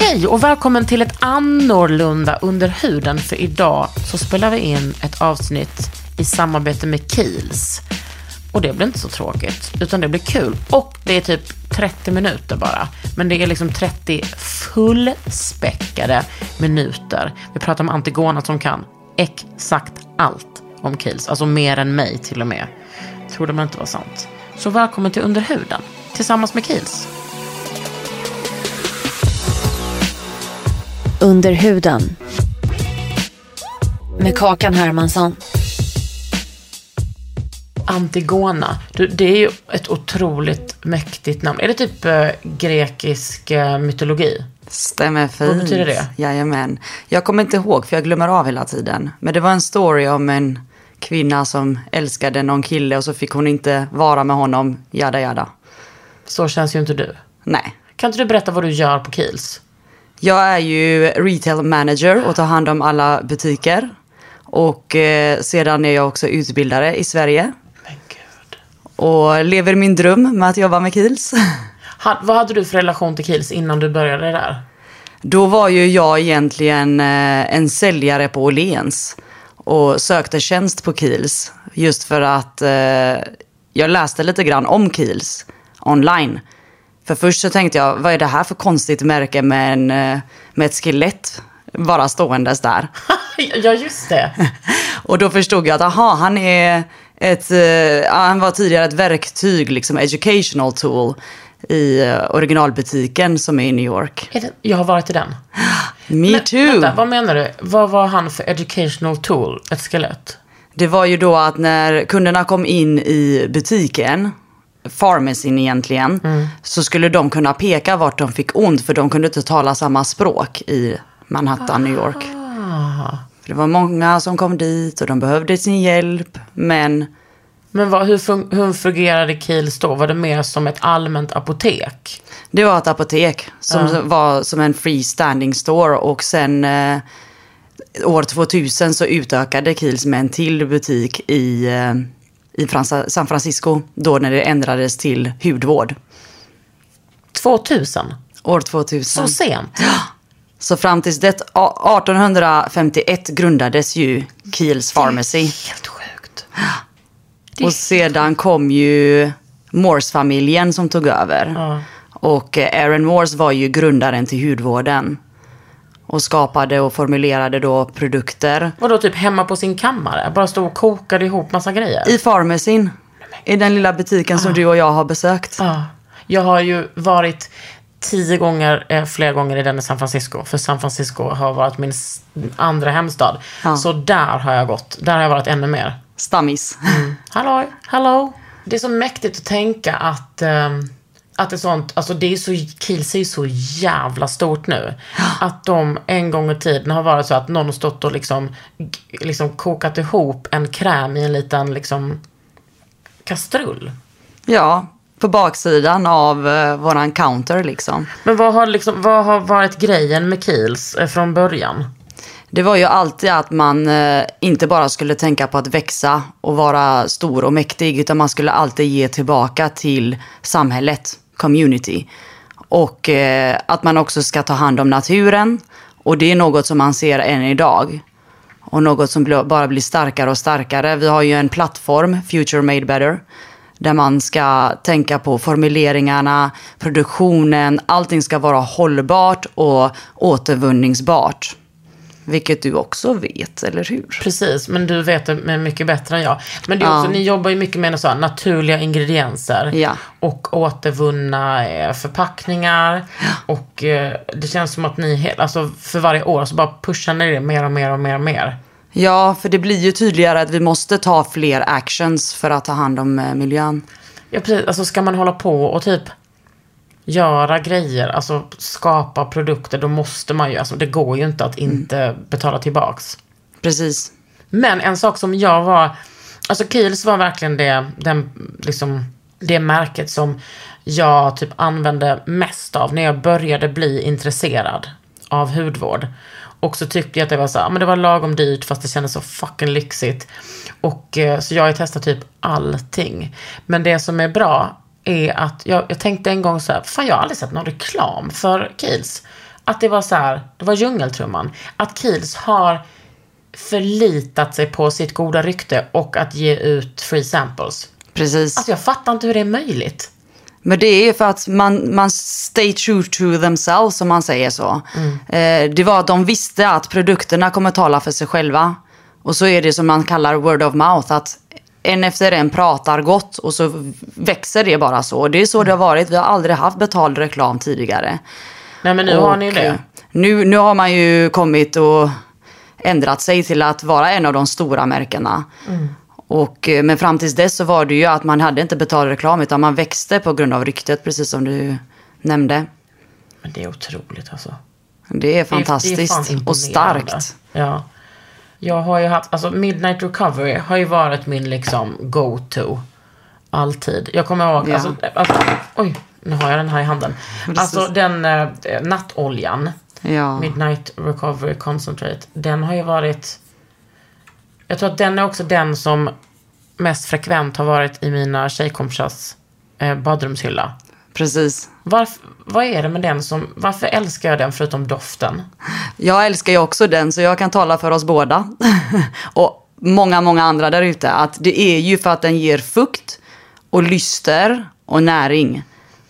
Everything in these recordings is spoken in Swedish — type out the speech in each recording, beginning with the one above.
Hej och välkommen till ett annorlunda under huden. För idag så spelar vi in ett avsnitt i samarbete med Kiehl's. Och det blir inte så tråkigt, utan det blir kul. Och det är typ 30 minuter bara. Men det är liksom 30 fullspäckade minuter. Vi pratar om Antigona som kan exakt allt om Kiehl's. Alltså mer än mig till och med. Trodde man inte var sant. Så välkommen till Under huden tillsammans med Kiehl's. Under huden. Med Kakan Hermansson. Antigona, du, det är ju ett otroligt mäktigt namn. Är det typ eh, grekisk eh, mytologi? Stämmer fint. Vad betyder det? Jajamän. Jag kommer inte ihåg för jag glömmer av hela tiden. Men det var en story om en kvinna som älskade någon kille och så fick hon inte vara med honom, jada jada. Så känns ju inte du. Nej. Kan inte du berätta vad du gör på Kiehl's? Jag är ju retail manager och tar hand om alla butiker. Och eh, sedan är jag också utbildare i Sverige. Men gud. Och lever min dröm med att jobba med Kiehl's. Ha, vad hade du för relation till Kiehl's innan du började där? Då var ju jag egentligen eh, en säljare på Åhléns och sökte tjänst på Kiehl's just för att eh, jag läste lite grann om Kiehl's online. För först så tänkte jag, vad är det här för konstigt märke med, en, eh, med ett skelett bara ståendes där? ja, just det. Och då förstod jag att aha, han är ett, ja, han var tidigare ett verktyg, liksom educational tool i eh, originalbutiken som är i New York. Det, jag har varit i den. Me Men, too! Vänta, vad menar du? Vad var han för educational tool? Ett skelett? Det var ju då att när kunderna kom in i butiken, pharmacyn egentligen, så skulle de kunna peka vart de fick ont för de kunde inte tala samma språk i Manhattan, New York. För det var många som kom dit och de behövde sin hjälp, men Men vad, hur, fun- hur fungerade Kiehl's då? Var det mer som ett allmänt apotek? det var ett apotek som var som en freestanding store och sen eh, år 2000 så utökade Kiehl's med en till butik i, eh, i San Francisco då när det ändrades till hudvård. 2000? År 2000. Så sent? Så fram tills det 1851 grundades ju Kiels Pharmacy. Helt sjukt. Och sedan kom ju Morse-familjen som tog över. Ja. Och Aaron Morse var ju grundaren till hudvården. Och skapade och formulerade då produkter. Vadå, typ hemma på sin kammare? Bara stod och kokade ihop massa grejer? I Pharmacyn. I den lilla butiken som du och jag har besökt. Ja. Jag har ju varit tio gånger, eh, fler gånger i den i San Francisco. För San Francisco har varit min andra hemstad. Ja. Så där har jag gått. Där har jag varit ännu mer. Stammis. Hallå, hallå. Det är så mäktigt att tänka att, ehm, att det sånt, alltså det är så, Kiels är ju så jävla stort nu. Att de en gång i tiden har varit så att någon har stått och liksom, liksom kokat ihop en kräm i en liten liksom kastrull. Ja, på baksidan av eh, våran counter liksom. Men vad har, liksom, vad har varit grejen med Kiels eh, från början? Det var ju alltid att man eh, inte bara skulle tänka på att växa och vara stor och mäktig, utan man skulle alltid ge tillbaka till samhället, community. Och eh, att man också ska ta hand om naturen. Och det är något som man ser än idag. Och något som bara blir starkare och starkare. Vi har ju en plattform, Future Made Better, där man ska tänka på formuleringarna, produktionen, allting ska vara hållbart och återvunningsbart. Vilket du också vet, eller hur? Precis, men du vet det mycket bättre än jag. Men det är Ja. också, ni jobbar ju mycket med så naturliga ingredienser. Ja. Och återvunna eh, förpackningar. Och eh, det känns som att ni, alltså för varje år så bara pushar ni det mer och mer och mer och mer. Ja, för det blir ju tydligare att vi måste ta fler actions för att ta hand om eh, miljön. Ja, precis. Alltså ska man hålla på och typ göra grejer, alltså skapa produkter, då måste man ju, alltså det går ju inte att inte betala tillbaks. Precis. Men en sak som jag var, alltså Kiehl's var verkligen det, den, liksom, det märket som jag typ använde mest av när jag började bli intresserad av hudvård. Och så tyckte jag att det var så här, men det var lagom dyrt fast det kändes så fucking lyxigt. Och eh, så jag har testat typ allting. Men det som är bra är att jag, jag tänkte en gång så här, fan jag har aldrig sett någon reklam för Kiehl's. Att det var så här, det var djungeltrumman. Att Kiehl's har förlitat sig på sitt goda rykte och att ge ut free samples. Precis. Alltså jag fattar inte hur det är möjligt. Men det är ju för att man, man stay true to themselves, som man säger så. Eh, det var att de visste att produkterna kommer tala för sig själva. Och så är det som man kallar word of mouth, att en efter en pratar gott och så växer det bara så. Och det är så det har varit. Vi har aldrig haft betald reklam tidigare. Nej men nu har ni ju Och, det. eh, Nu, nu har man ju kommit och ändrat sig till att vara en av de stora märkena. Och, eh, men fram tills dess så var det ju att man hade inte betald reklam utan man växte på grund av ryktet, precis som du nämnde. Men det är otroligt alltså. Det är fantastiskt det är och starkt. Ja. Jag har ju haft, alltså Midnight Recovery har ju varit min liksom go-to. Alltid. Jag kommer ihåg, Ja. alltså, alltså, oj, nu har jag den här i handen. Alltså den eh, nattoljan, Ja. Midnight Recovery Concentrate, den har ju varit, jag tror att den är också den som mest frekvent har varit i mina tjejkompisars eh, badrumshylla. Precis. Varf, vad är det med den som, varför älskar jag den förutom doften? Jag älskar ju också den så jag kan tala för oss båda. och många, många andra där ute. Att det är ju för att den ger fukt och lyster och näring.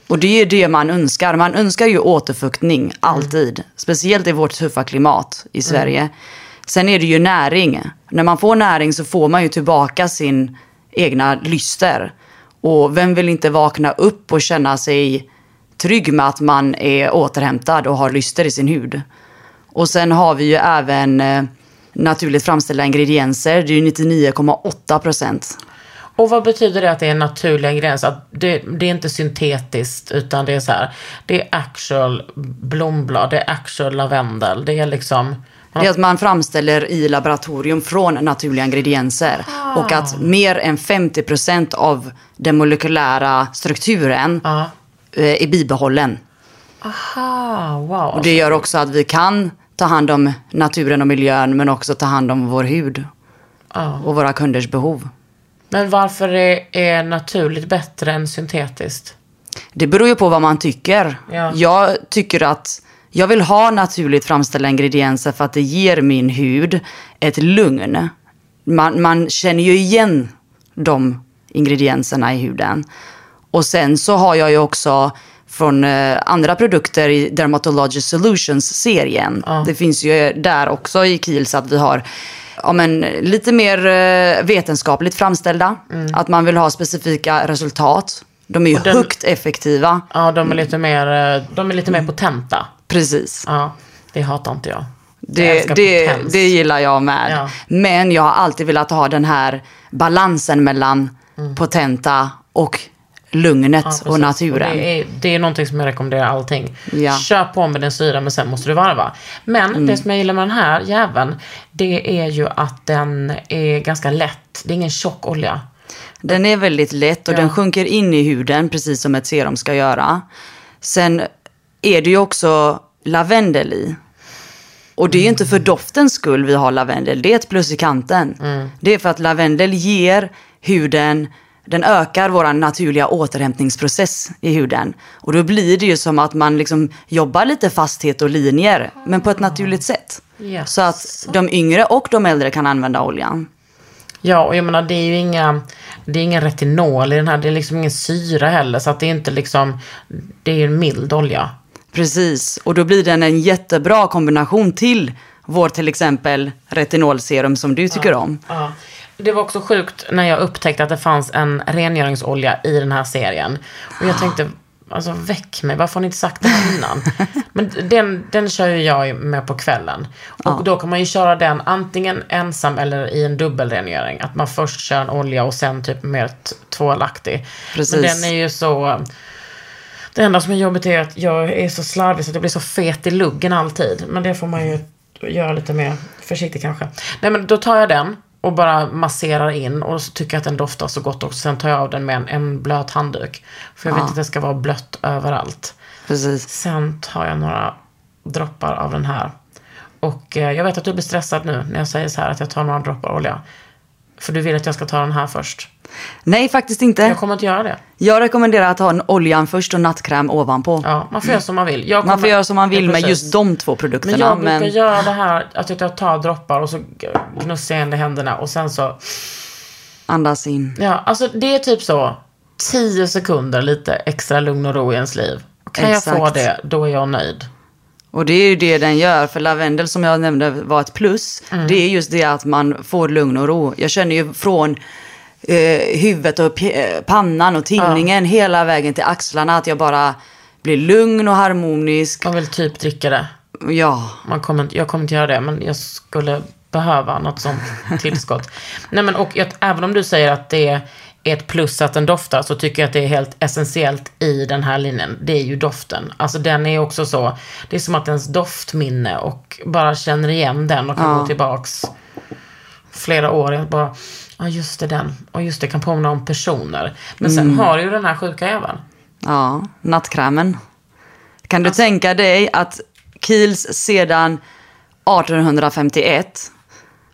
Och det är det man önskar. Man önskar ju återfuktning, alltid. Speciellt i vårt tuffa klimat i Sverige. Sen är det ju näring. När man får näring så får man ju tillbaka sin egna lyster. Och vem vill inte vakna upp och känna sig trygg med att man är återhämtad och har lyster i sin hud. Och sen har vi ju även eh, naturligt framställda ingredienser. Det är ju 99,8 procent. Och vad betyder det att det är naturliga ingredienser? Att det, det är inte syntetiskt utan det är så här. Det är actual blomblad, det är actual lavendel. Det är liksom... Det är att man framställer i laboratorium från naturliga ingredienser. Och att mer än 50 procent av den molekylära strukturen Ja. Eh, är bibehållen. Aha, wow. Och det gör också att vi kan ta hand om naturen och miljön men också ta hand om vår hud. Ja. Och våra kunders behov. Men varför är, är naturligt bättre än syntetiskt? Det beror ju på vad man tycker. Ja. Jag tycker att jag vill ha naturligt framställda ingredienser för att det ger min hud ett lugn. Man, man känner ju igen de ingredienserna i huden. Och sen så har jag ju också från eh, andra produkter i Dermatology Solutions-serien. Det finns ju där också i Kiehl's att vi har ja, men, lite mer eh, vetenskapligt framställda. Att man vill ha specifika resultat. De är ju den- högt effektiva. Ja, de är lite mer, eh, de är lite mer potenta. Precis. Ja, det hatar inte jag. Det, det, det gillar jag med. Ja. Men jag har alltid velat ha den här balansen mellan potenta och lugnet Mm. Ja, och naturen. det, är, det är någonting som jag rekommenderar allting. Ja. Mm. Kör på med den syra men sen måste du varva. Men det som jag gillar med den här jäveln, det är ju att den är ganska lätt. Det är ingen tjock olja. Den är väldigt lätt och Ja. den sjunker in i huden precis som ett serum ska göra. Sen är det ju också lavendel i. Och det är ju inte för doftens skull vi har lavendel, det är ett plus i kanten. Det är för att lavendel ger huden, den ökar vår naturliga återhämtningsprocess i huden. Och då blir det ju som att man liksom jobbar lite fasthet och linjer, men på ett naturligt sätt. Yes. Så att de yngre och de äldre kan använda oljan. Ja, och jag menar det är ju inga, det är ingen retinol i den här. Det är liksom ingen syra heller. Så att det är inte liksom, det är ju en mild olja. Precis, och då blir den en jättebra kombination till vår till exempel retinolserum som du tycker om. Ja. Det var också sjukt när jag upptäckte att det fanns en rengöringsolja i den här serien. Och jag tänkte, alltså väck mig, varför har ni inte sagt det här innan? Men den, den kör ju jag med på kvällen. Och då kan man ju köra den antingen ensam eller i en dubbelrengöring. Att man först kör en olja och sen typ mer tvålaktig. Precis. Men den är ju så... Det enda som är jobbigt är att jag är så slarvig så att jag blir så fet i luggen alltid. Men det får man ju göra lite mer försiktigt kanske. Nej men då tar jag den och bara masserar in och så tycker jag att den doftar så gott också. Sen tar jag av den med en, en blöt handduk. För jag vet Ja. att det ska vara blött överallt. Precis. Sen tar jag några droppar av den här. Och eh, jag vet att du blir stressad nu när jag säger så här att jag tar några droppar olja. För du vill att jag ska ta den här först. Nej, faktiskt inte. Jag kommer inte göra det. Jag rekommenderar att ha en oljan först och nattkräm ovanpå. Ja, man får göra som man vill. Jag Man kommer- får göra som man vill Ja, med just de två Men produkterna. jag brukar Men, göra det här att jag tar droppar och så gnussar jag in det i händerna och sen så andas in. Ja, alltså det är typ så. 10 sekunder lite extra lugn och ro i ens liv. Kan jag få Exakt. det, då är jag nöjd. Och det är ju det den gör. För lavendel som jag nämnde var ett plus. Mm. Det är just det att man får lugn och ro. Jag känner ju från eh, huvudet och pannan och tinningen hela vägen till axlarna att jag bara blir lugn och harmonisk. Man vill typ dricka det. Ja, Man kommer, jag kommer inte göra det, men jag skulle behöva något sånt tillskott. Nej, men och jag, även om du säger att det är ett plus att den doftar, så tycker jag att det är helt essentiellt i den här linjen. Det är ju doften. Alltså den är också så, det är som att ens doftminne och bara känner igen den och kan gå tillbaks flera år. Jag bara, ja just det den. Och just det, kan påminna om personer. Men sen har du ju den här sjuka jäveln. ja, nattkrämen. Kan Alltså- du tänka dig att Kiehl's sedan 1851,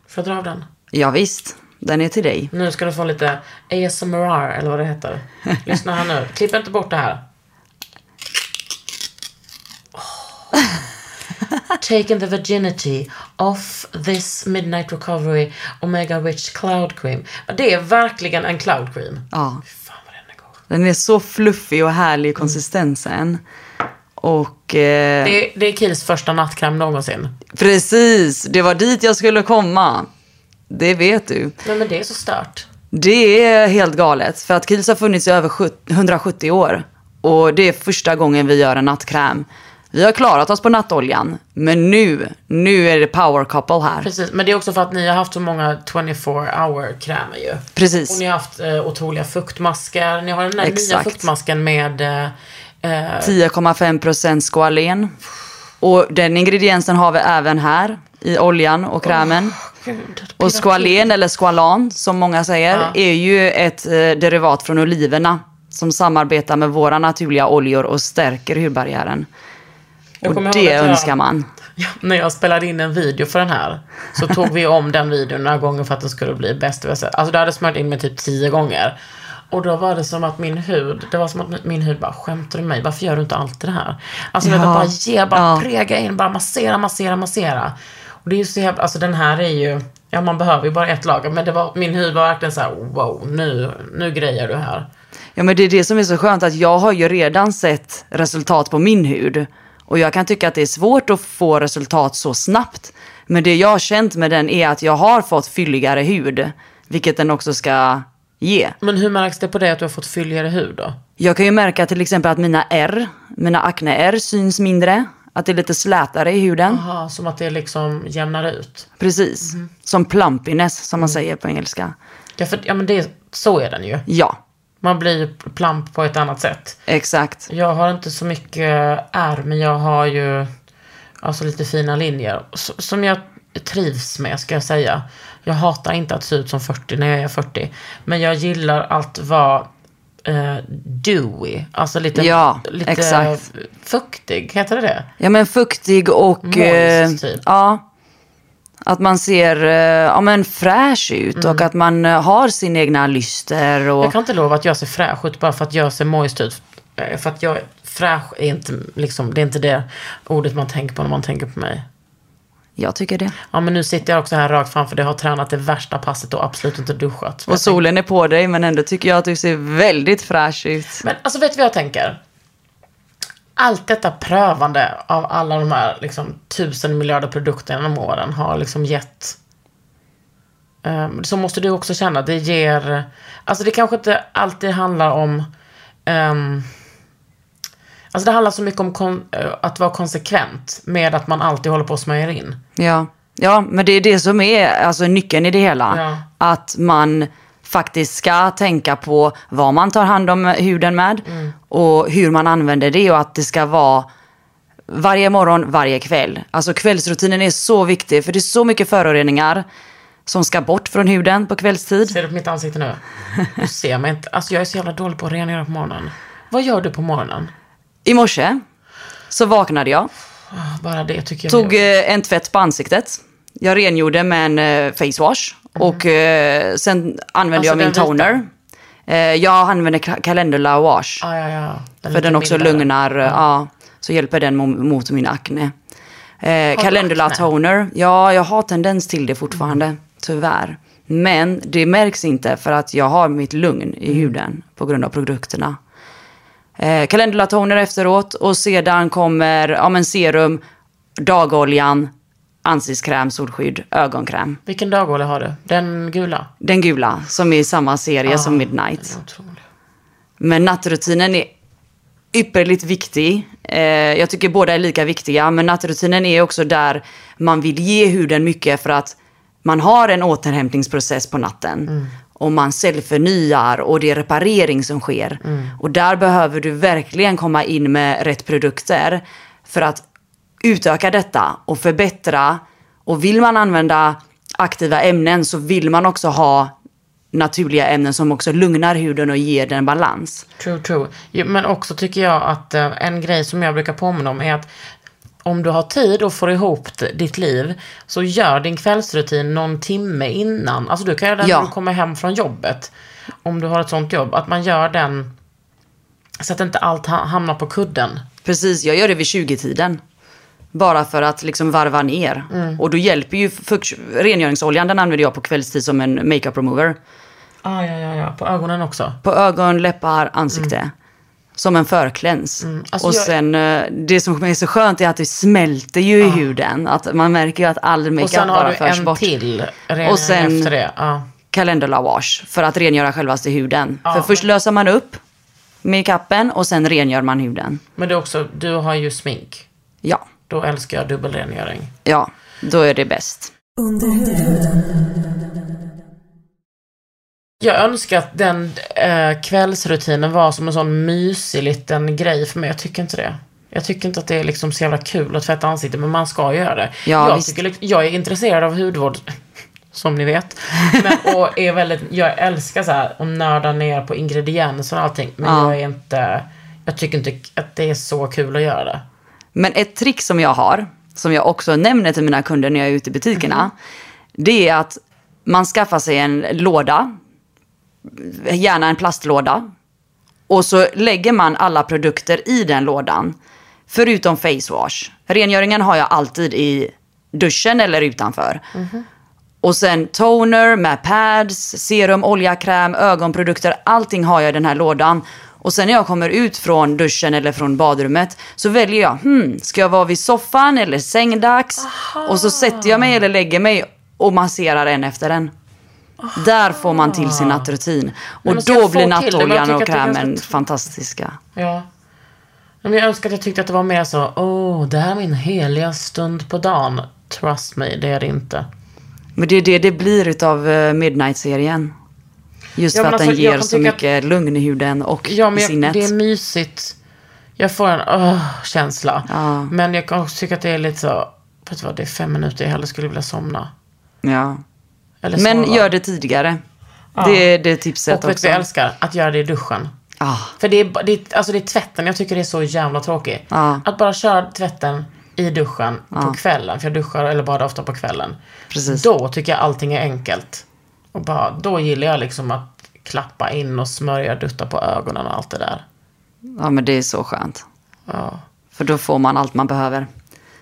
Får jag dra av den? ja visst, den är till dig. Nu ska du få lite ASMR eller vad det heter. Lyssna här nu. Klipp inte bort det här. Oh. Taken the virginity off this midnight recovery omega rich cloud cream. Det är verkligen en cloud cream. Ja. Fan vad den är god. Den är så fluffig och härlig i konsistensen. Och eh, Det är, det är Kiehl's första nattkräm någonsin. precis, det var dit jag skulle komma. Det vet du. Nej men det är så stört. Det är helt galet. För att Kiehl's har funnits i över 70 170 år. Och det är första gången vi gör en nattkräm. Vi har klarat oss på nattoljan. Men nu, nu är det power couple här. Precis, men det är också för att ni har haft så många 24 hour krämer ju. Och Precis. ni har haft eh, otroliga fuktmasker. Ni har den nya Exakt. fuktmasken med eh, eh, 10,5% squalen. Och den ingrediensen har vi även här i oljan och krämen. Gud, Och squalen, eller squalan som många säger, Ja. är ju ett eh, derivat från oliverna. Som samarbetar med våra naturliga oljor och stärker hudbarriären. Och det jag- önskar man. Ja, när jag spelade in en video för den här så tog vi om den videon några gånger för att den skulle bli bäst. Alltså det hade smört in mig typ tio gånger. Och då var det som att min hud, det var som att min hud bara, skämtar du mig? Varför gör du inte alltid det här? Alltså. Ja. bara ge, bara Ja. prega in, bara massera, massera, massera. Och det är ju så jävla, alltså den här är ju, ja man behöver ju bara ett lager. Men det var, min hud var verkligen så här: wow, nu, nu grejer du här. Ja men det är det som är så skönt att jag har ju redan sett resultat på min hud. Och jag kan tycka att det är svårt att få resultat så snabbt. Men det jag har känt med den är att jag har fått fylligare hud. Vilket den också ska ge. Men hur märks det på det att du har fått fylligare hud då? Jag kan ju märka till exempel att mina R, mina akne-R syns mindre. Att det är lite slätare i huden. Jaha, som att det liksom jämnar ut. Precis. Som plumpiness som man säger på engelska. Ja, för, ja men det, så är den ju. Ja, Man blir ju plump på ett annat sätt. exakt. Jag har inte så mycket ärr, men jag har ju alltså lite fina linjer. Som jag trivs med, ska jag säga. Jag hatar inte att se ut som 40 när jag är 40. Men jag gillar att vara eh, dewy. Alltså lite, Ja, lite exakt. fuktig, heter det det? Ja men fuktig och... Moist, eh, typ. Ja. Att man ser eh, ja, men fräsch ut och att man eh, har sin egna lyster. Och, Jag kan inte lova att jag ser fräsch ut bara för att jag ser moist ut. För att jag, fräsch är inte, liksom, det är inte det ordet man tänker på när man tänker på mig. Jag tycker det. Ja men nu sitter jag också här rakt framför dig, har tränat det värsta passet och absolut inte duschat. Och solen är på dig men ändå tycker jag att du ser väldigt fräsch ut. Men alltså vet du vad jag tänker? Allt detta prövande av alla de här liksom, tusen miljarder produkterna genom åren har liksom gett Ehm, så måste du också känna, det ger, alltså det kanske inte alltid handlar om, ehm, alltså det handlar så mycket om eh, att vara konsekvent med att man alltid håller på och smörjer in. Ja. ja, men det är det som är alltså, nyckeln i det hela. Ja. Att man faktiskt ska tänka på vad man tar hand om huden med och hur man använder det och att det ska vara varje morgon, varje kväll. Alltså kvällsrutinen är så viktig för det är så mycket föroreningar som ska bort från huden på kvällstid. Ser du på mitt ansikte nu? Du ser mig inte. Alltså jag är så jävla dålig på att rengöra på morgonen. Vad gör du på morgonen? I morse så vaknade jag, Ah, Bara det tycker jag. tog eh, en tvätt på ansiktet. Jag rengjorde med en eh, face wash och eh, sen använde Alltså jag min den toner. Jag använder Calendula wash. Ah, ja, ja. för lite den också mildare. lugnar, eh, ja. så hjälper den mo- mot min akne. Eh, Calendula akne? toner, ja jag har tendens till det fortfarande, tyvärr. Men det märks inte för att jag har mitt lugn i huden på grund av produkterna. Eh, Calendula toner efteråt och sedan kommer ja, men serum, dagoljan, ansiktskräm, solskydd, ögonkräm. Vilken dagolja har du? Den gula? Den gula som är i samma serie som Midnight. Men nattrutinen är ypperligt viktig. Eh, jag tycker båda är lika viktiga, men nattrutinen är också där man vill ge huden mycket för att man har en återhämtningsprocess på natten. Och man cellförnyar och det är reparering som sker. Och där behöver du verkligen komma in med rätt produkter för att utöka detta och förbättra. Och vill man använda aktiva ämnen så vill man också ha naturliga ämnen som också lugnar huden och ger den balans. True, true. Men också tycker jag att eh, en grej som jag brukar påminna om är att om du har tid och får ihop ditt liv så gör din kvällsrutin någon timme innan. Alltså du kan göra den Ja. när du kommer hem från jobbet. Om du har ett sånt jobb. Att man gör den så att inte allt ha- hamnar på kudden. Precis, jag gör det vid 20-tiden. Bara för att liksom varva ner. Och då hjälper ju rengöringsoljan, den använder jag på kvällstid som en makeup remover. Ah, ja, ja, ja. På ögonen också. På ögon, läppar, ansikte. Som en förkläns. Alltså och jag- sen, eh, det som är så skönt är att det smälter ju i huden. Att man märker ju att all Och makeup sen har bara du förs en bort. till Och sen- efter det. Ja. Calendula wash för att rengöra självaste huden. Ja, för först löser man upp makeupen och sen rengör man huden. Men det är också, du har ju smink. Ja, Då älskar jag dubbelrengöring. ja, då är det bäst. Jag önskar att den eh, kvällsrutinen var som en sån mysig liten grej för mig. Jag tycker inte det. Jag tycker inte att det är liksom så jävla kul att tvätta ansiktet, men man ska göra det. Ja, jag, visst. tycker, liksom- jag är intresserad av hudvård, som ni vet. Men, och är väldigt, jag älskar så här att nörda ner på ingredienser och allting. Men Ja. jag är inte, jag tycker inte att det är så kul att göra det. Men ett trick som jag har, som jag också nämner till mina kunder när jag är ute i butikerna, det är att man skaffar sig en låda, gärna en plastlåda, och så lägger man alla produkter i den lådan, förutom face wash. Rengöringen har jag alltid i duschen eller utanför. Och sen toner med pads, serum, olja, kräm, ögonprodukter. Allting har jag i den här lådan. Och sen när jag kommer ut från duschen eller från badrummet så väljer jag, hmm, ska jag vara vid soffan eller sängdags? Och så sätter jag mig eller lägger mig och masserar en efter en. Där får man till sin nattrutin. Och då jag blir jag nattoljan och krämen fantastiska. Ja. Men jag önskar att jag tyckte att det var mer så, åh, det här är min heliga stund på dagen. Trust me, det är det inte. Men det är det det blir utav eh, Midnight-serien. Just Ja, för att alltså, den jag ger så tycka att- mycket lugn i huden och Ja, i men jag, sinnet. det är mysigt. Jag får en öh, känsla. Ja. Men jag kan också tycka att det är lite så, vet du vad, det är fem minuter jag hellre skulle vilja somna. Ja. Eller Men sova. gör det tidigare. Det är det tipset Och vet också. jag älskar? Att göra det i duschen. Ah, För det är, det är, alltså det är tvätten jag tycker det är så jävla tråkigt. Ja. Att bara köra tvätten i duschen på kvällen. För jag duschar eller badar ofta på kvällen. Precis. Då tycker jag allting är enkelt. Och bara, då gillar jag liksom att klappa in och smörja, dutta på ögonen och allt det där. ja, men det är så skönt. Ja. För då får man allt man behöver.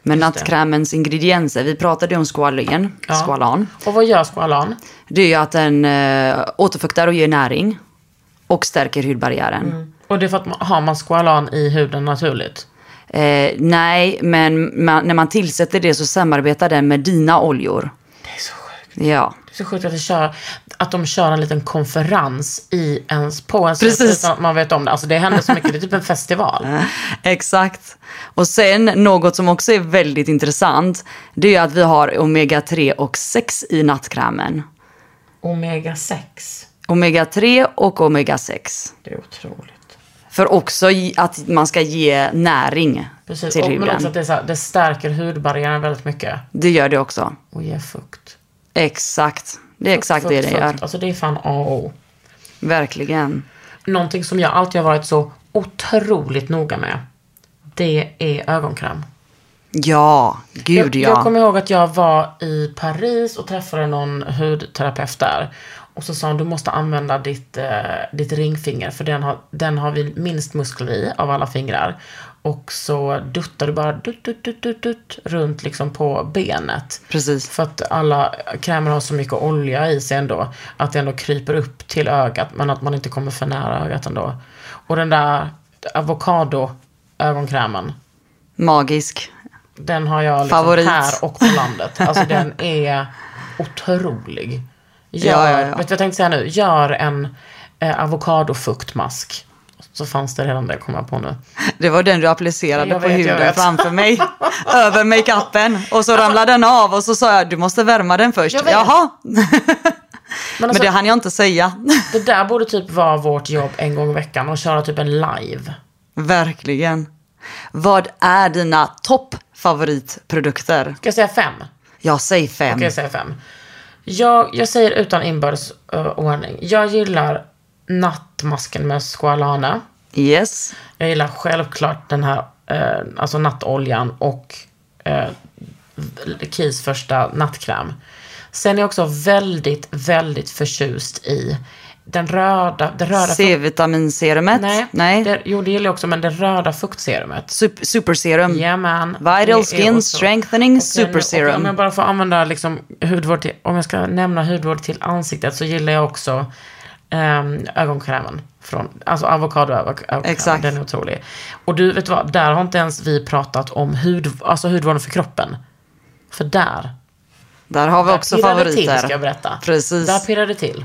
Men nattkrämens ingredienser, vi pratade ju om squalene, Ja. squalan. Och vad gör skvalan? Det är ju att den eh, återfuktar och ger näring. Och stärker hudbarriären. Och det är för att man, har man skvalan i huden naturligt? Eh, nej, men man, när man tillsätter det så samarbetar den med dina oljor. Det är så sjukt. Ja. Det är så sjukt att, det kör, att de kör en liten konferens i ens, på ens Precis. utan att man vet om det. Alltså det händer så mycket, det är typ en festival. Exakt. Och sen något som också är väldigt intressant. Det är att vi har omega 3 och 6 i nattkrämen. Omega 6. Omega-3 och omega-6. Det är otroligt. För också att man ska ge näring Precis. till Och, men också huden. att det, här, det stärker hudbarriären väldigt mycket. Det gör det också. Och ger fukt. Exakt. Det är exakt det det gör. Alltså det är fan A och O. Verkligen. Någonting som jag alltid har varit så otroligt noga med. Det är ögonkräm. Ja, gud jag, ja. jag kommer ihåg att jag var i Paris och träffade någon hudterapeut där. Och så sa han, du måste använda ditt, eh, ditt ringfinger för den har, den har vi minst muskler i av alla fingrar. Och så duttar du bara dutt, dutt, dutt, dutt, dutt, runt liksom på benet. Precis. För att alla krämer har så mycket olja i sig ändå. Att det ändå kryper upp till ögat men att man inte kommer för nära ögat ändå. Och den där avokado ögonkrämen. Magisk. Den har jag liksom Favorit. här och på landet. Alltså den är otrolig. Gör, Ja, ja, ja. Vet du vad jag tänkte säga nu? Gör en eh, avokadofuktmask. Så fanns det redan det, kommer jag på nu. Det var den du applicerade Jag på vet, huden framför mig. över makeupen. Och så ramlade den av och så sa jag du måste värma den först. Jag vet. Jaha, Men, men alltså, det det, hann jag inte säga. där borde typ vara vårt jobb en gång i veckan och köra typ en live. Verkligen. Vad är dina toppfavoritprodukter? Ska jag säga fem? Jag säger fem. Okej, jag säger fem. Jag, jag säger utan inbördes uh, ordning. Jag gillar nattmasken med squalane. Yes. Jag gillar självklart den här, eh, alltså nattoljan och eh, Kis första nattkräm. Sen är jag också väldigt, väldigt förtjust i den röda, det röda C-vitaminserumet? Nej, Nej. Det, jo det gillar jag också, men det röda fuktserumet. Sup- superserum. Jajamän. Vital Det är skin också- strengthening Och sen- super och serum. Om jag bara får använda liksom hudvård till, om jag ska nämna hudvård till ansiktet så gillar jag också um, ögonkrämen. Från, alltså avokado ögonkräm. Exakt. Den är otrolig. Och du, vet du vad? Där har inte ens vi pratat om hud, alltså hudvården för kroppen. För där, Där har vi där också det till favoriter. ska jag berätta. Precis. Där pirrar det till.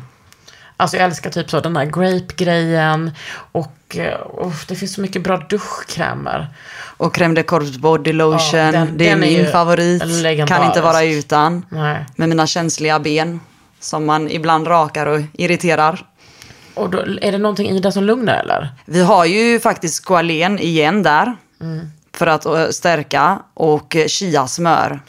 Alltså jag älskar typ så den där grape-grejen. Och eh, oh, det finns så mycket bra duschkrämer. Och crème de corps body lotion. Ja, den- det är är min ju favorit. Kan inte vara utan. Nej. Med mina känsliga ben. Som man ibland rakar och irriterar. Och då, är det någonting i det som lugnar eller? Vi har ju faktiskt squalen igen där. Mm. För att eh, stärka. Och chiasmör.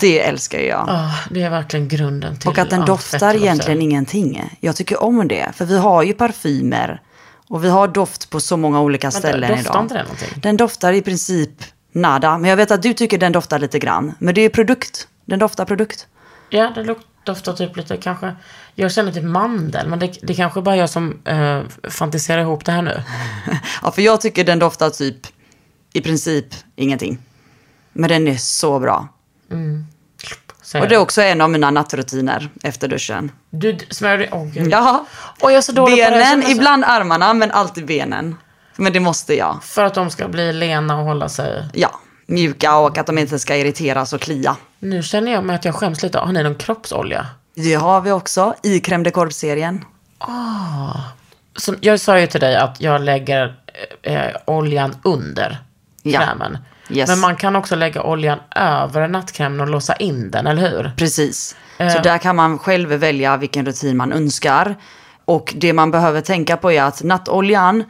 Det älskar jag. Ja, det är verkligen grunden till Och att den doftar egentligen ingenting. Jag tycker om det. För vi har ju parfymer. Och vi har doft på så många olika ställen doftar idag. inte det någonting? Den doftar i princip nada. Men jag vet att du tycker den doftar lite grann. Men det är produkt. Den doftar produkt. Ja, det luk- doftar typ lite kanske... Jag känner typ mandel, men det, det kanske bara jag som eh, fantiserar ihop det här nu. Ja, för jag tycker den doftar typ i princip ingenting. Men den är så bra. Säger Och det är också en av mina nattrutiner efter duschen. Du smörjer dig... Åh gud. Ja, Och jag är så dålig på det. Benen, ibland armarna, men alltid benen. Men det måste jag. För att de ska bli lena och hålla sig... Ja, mjuka och att de inte ska irriteras och klia. Nu känner jag mig att jag skäms lite. Har ni någon kroppsolja? Det har vi också i crème de corps-serien. Som, jag sa ju till dig att jag lägger eh, oljan under Ja. krämen. Yes. Men man kan också lägga oljan över nattkrämen och låsa in den, eller hur? Precis. Eh. Så där kan man själv välja vilken rutin man önskar. Och det man behöver tänka på är att nattoljan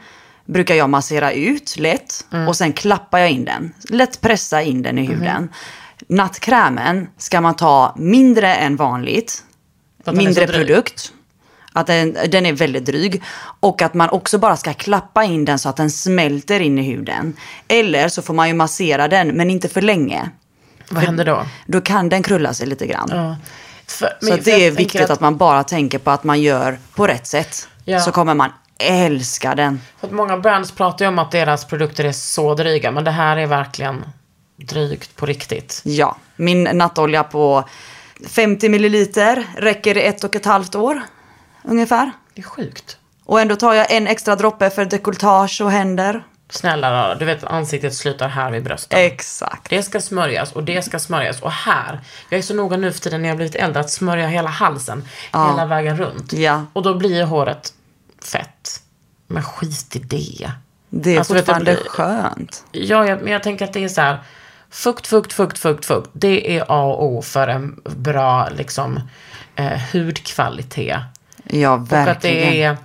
brukar jag massera ut lätt Mm. och sen klappar jag in den. Lätt pressa in den i huden. Mhm. Nattkrämen ska man ta mindre än vanligt. För att Mindre produkt. Att den, den är väldigt dryg. Och att man också bara ska klappa in den så att den smälter in i huden. Eller så får man ju massera den, men inte för länge. Vad händer då? Då kan den krulla sig lite grann. Ja. För, Så att för det är viktigt att... man bara tänker på att man gör på rätt sätt. Ja. Så kommer man älska den. För att många brands pratar ju om att deras produkter är så dryga, men det här är verkligen drygt på riktigt. Ja, min nattolja på 50 milliliter räcker i ett och ett halvt år. Ungefär. Det är sjukt. Och ändå tar jag en extra droppe för dekolletage och händer. Snälla rara, du vet ansiktet slutar här vid brösten. Exakt. Det ska smörjas och det ska smörjas. Och här, jag är så noga nu för tiden när jag blivit äldre att smörja hela halsen. Hela vägen runt. Ja. Och då blir håret fett. Men skit i det. Det är Alltså, vet fortfarande blir- skönt. Ja, jag, men jag tänker att det är så här. Fukt, fukt, fukt, fukt, fukt. Det är A och O för en bra liksom, eh, hudkvalitet. Ja, Och att verkligen. det är,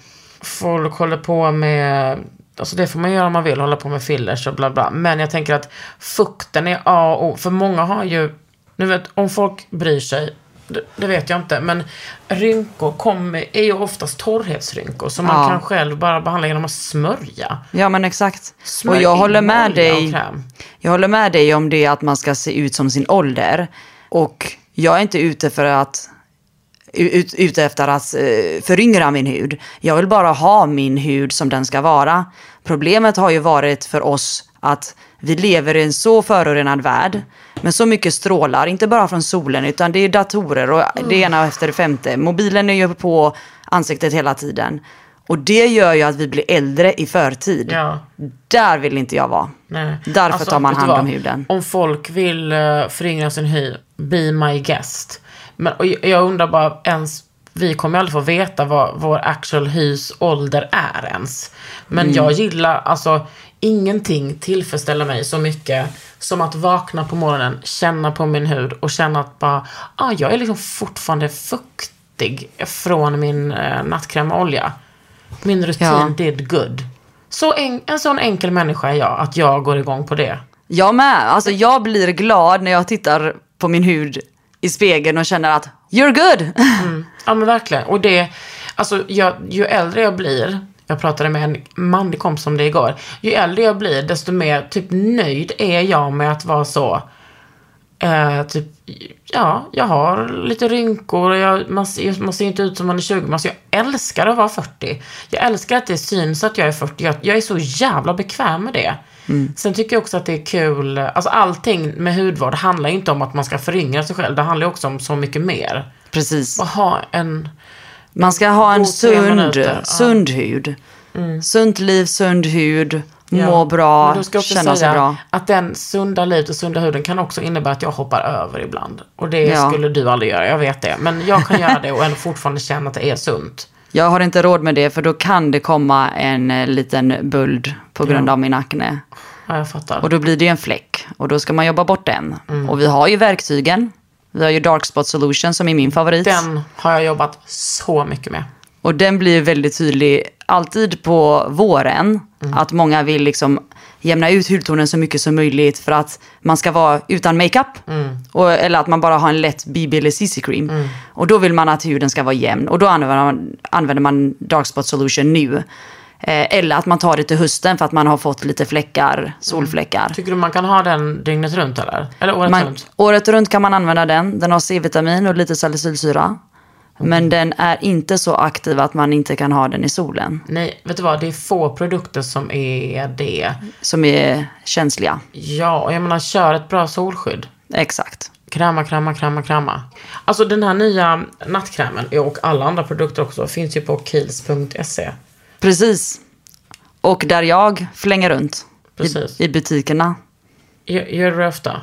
folk håller på med, alltså det får man göra om man vill, hålla på med fillers och bla bla. Men jag tänker att fukten är A och O. För många har ju, nu vet, om folk bryr sig, det, det vet jag inte, men rynkor kommer, är ju oftast torrhetsrynkor som man Ja. kan själv bara behandla genom att smörja. Ja, men exakt. Smörj och jag håller med dig. Jag håller med dig om det att man ska se ut som sin ålder. Och jag är inte ute för att ut, ute efter att eh, föryngra min hud. Jag vill bara ha min hud som den ska vara. Problemet har ju varit för oss att vi lever i en så förorenad värld med så mycket strålar, inte bara från solen utan det är datorer och det ena efter det femte. Mobilen är ju på ansiktet hela tiden. Och det gör ju att vi blir äldre i förtid. Ja. Där vill inte jag vara. Nej. Därför tar man hand om huden. Om folk vill uh, föryngra sin hy, be my guest. Men jag undrar bara ens, vi kommer aldrig få veta vad vår actual hys ålder är ens. Men Mm. jag gillar, alltså ingenting tillfredsställer mig så mycket som att vakna på morgonen, känna på min hud och känna att bara, ah, jag är liksom fortfarande fuktig från min uh, nattkräm och olja. Min rutin Ja. did good. Så en, en sån enkel människa är jag, att jag går igång på det. Jag med. Alltså jag blir glad när jag tittar på min hud i spegeln och känner att you're good. Mm. Ja men verkligen. Och det, alltså jag, ju äldre jag blir, jag pratade med en manlig kompis om det igår. Ju äldre jag blir, desto mer typ nöjd är jag med att vara så. Eh, typ, ja, jag har lite rynkor och jag, man, ser, man ser inte ut som man är 20. Men alltså, jag älskar att vara 40. Jag älskar att det syns att jag är 40. Jag, jag är så jävla bekväm med det. Sen tycker jag också att det är kul. Alltså allting med hudvård handlar ju inte om att man ska föryngra sig själv. Det handlar ju också om så mycket mer. Precis. Att ha en... Man ska ha en sund, ja. Mm. sund hud. Sunt liv, sund hud, må Ja. bra, Men då ska också känna sig bra. att den sunda livet och sunda huden kan också innebära att jag hoppar över ibland. Och det Ja. skulle du aldrig göra, jag vet det. Men jag kan göra det och ändå fortfarande känna att det är sunt. Jag har inte råd med det för då kan det komma en eh, liten buld på grund Ja. av min akne. Ja, jag fattar. Och då blir det en fläck och då ska man jobba bort den. Mm. Och vi har ju verktygen. Vi har ju Dark Spot Solution som är min favorit. Den har jag jobbat så mycket med. Och den blir väldigt tydlig alltid på våren. Mm. Att många vill liksom jämna ut hudtonen så mycket som möjligt för att man ska vara utan makeup. Mm. Och, eller att man bara har en lätt BB eller CC-cream. Och då vill man att huden ska vara jämn. Och då använder man, använder man Dark Spot Solution nu. Eh, eller att man tar det till hösten för att man har fått lite fläckar, solfläckar. Tycker du man kan ha den dygnet runt eller? Eller året Man, runt? året runt kan man använda den. Den har C-vitamin och lite salicylsyra. Men den är inte så aktiv att man inte kan ha den i solen. Nej, vet du vad? Det är få produkter som är det. Som är känsliga. Ja, och jag menar, kör ett bra solskydd. Exakt. Kräma, kräma, kräma, kräma. Alltså den här nya nattkrämen och alla andra produkter också finns ju på kils.se. Precis. Och där jag flänger runt. Precis. I, I butikerna. Gör gör du det ofta?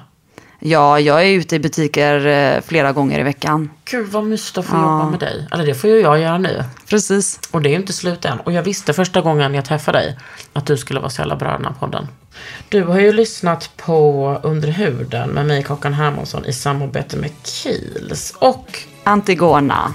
Ja, jag är ute i butiker eh, flera gånger i veckan. Gud vad mysigt att få jobba med dig. Eller det får ju jag göra nu. Precis. Och det är ju inte slut än. Och jag visste första gången jag träffade dig att du skulle vara så jävla bra i den här podden. Du har ju lyssnat på Under huden med mig, Kakan Hermansson, i samarbete med Kiehl's. Och Antigona.